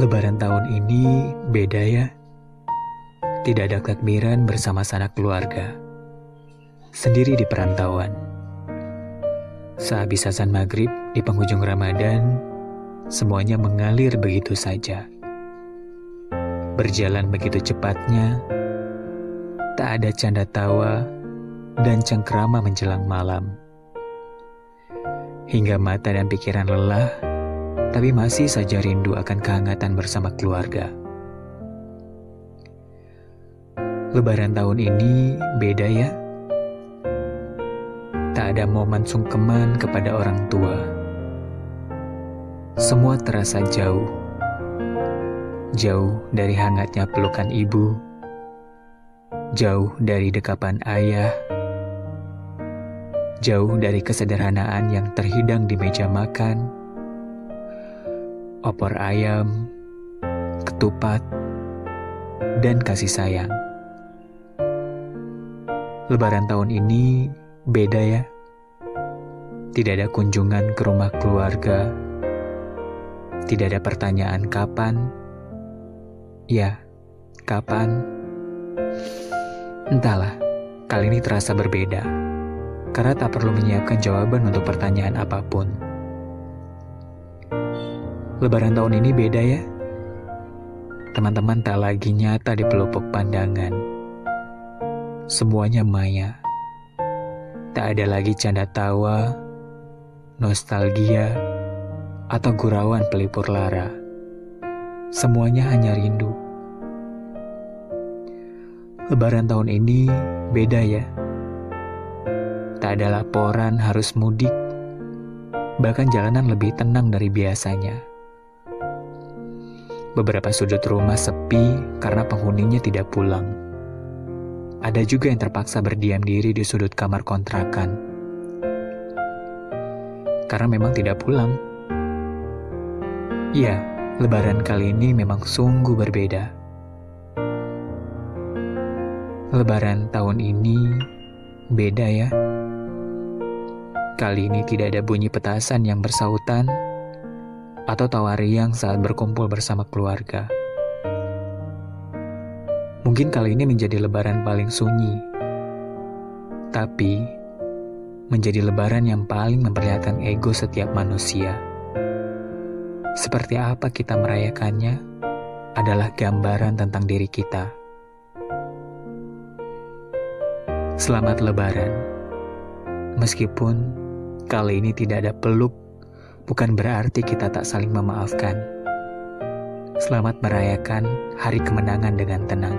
Lebaran tahun ini beda ya. Tidak ada takbiran bersama sanak keluarga. Sendiri di perantauan. Sehabis azan maghrib di penghujung Ramadan, semuanya mengalir begitu saja. Berjalan begitu cepatnya, tak ada canda tawa dan cengkrama menjelang malam. Hingga mata dan pikiran lelah, tapi masih saja rindu akan kehangatan bersama keluarga. Lebaran tahun ini beda ya. Tak ada momen sungkeman kepada orang tua. Semua terasa jauh. Jauh dari hangatnya pelukan ibu. Jauh dari dekapan ayah. Jauh dari kesederhanaan yang terhidang di meja makan opor ayam, ketupat, dan kasih sayang. Lebaran tahun ini beda ya. Tidak ada kunjungan ke rumah keluarga. Tidak ada pertanyaan kapan. Ya, kapan? Entahlah, kali ini terasa berbeda. Karena tak perlu menyiapkan jawaban untuk pertanyaan apa pun. Lebaran tahun ini beda ya. Teman-teman tak lagi nyata di pelupuk pandangan. Semuanya maya. Tak ada lagi canda tawa, nostalgia, atau gurauan pelipur lara. Semuanya hanya rindu. Lebaran tahun ini beda ya. Tak ada laporan harus mudik, bahkan jalanan lebih tenang dari biasanya. Beberapa sudut rumah sepi karena penghuninya tidak pulang. Ada juga yang terpaksa berdiam diri di sudut kamar kontrakan. Karena memang tidak pulang. Ya, lebaran kali ini memang sungguh berbeda. Lebaran tahun ini beda ya. Kali ini tidak ada bunyi petasan yang bersautan atau tawa riang saat berkumpul bersama keluarga. Mungkin kali ini menjadi lebaran paling sunyi, tapi menjadi lebaran yang paling memperlihatkan ego setiap manusia. Seperti apa kita merayakannya adalah gambaran tentang diri kita. Selamat Lebaran, meskipun kali ini tidak ada peluk bukan berarti kita tak saling memaafkan. Selamat merayakan hari kemenangan dengan tenang.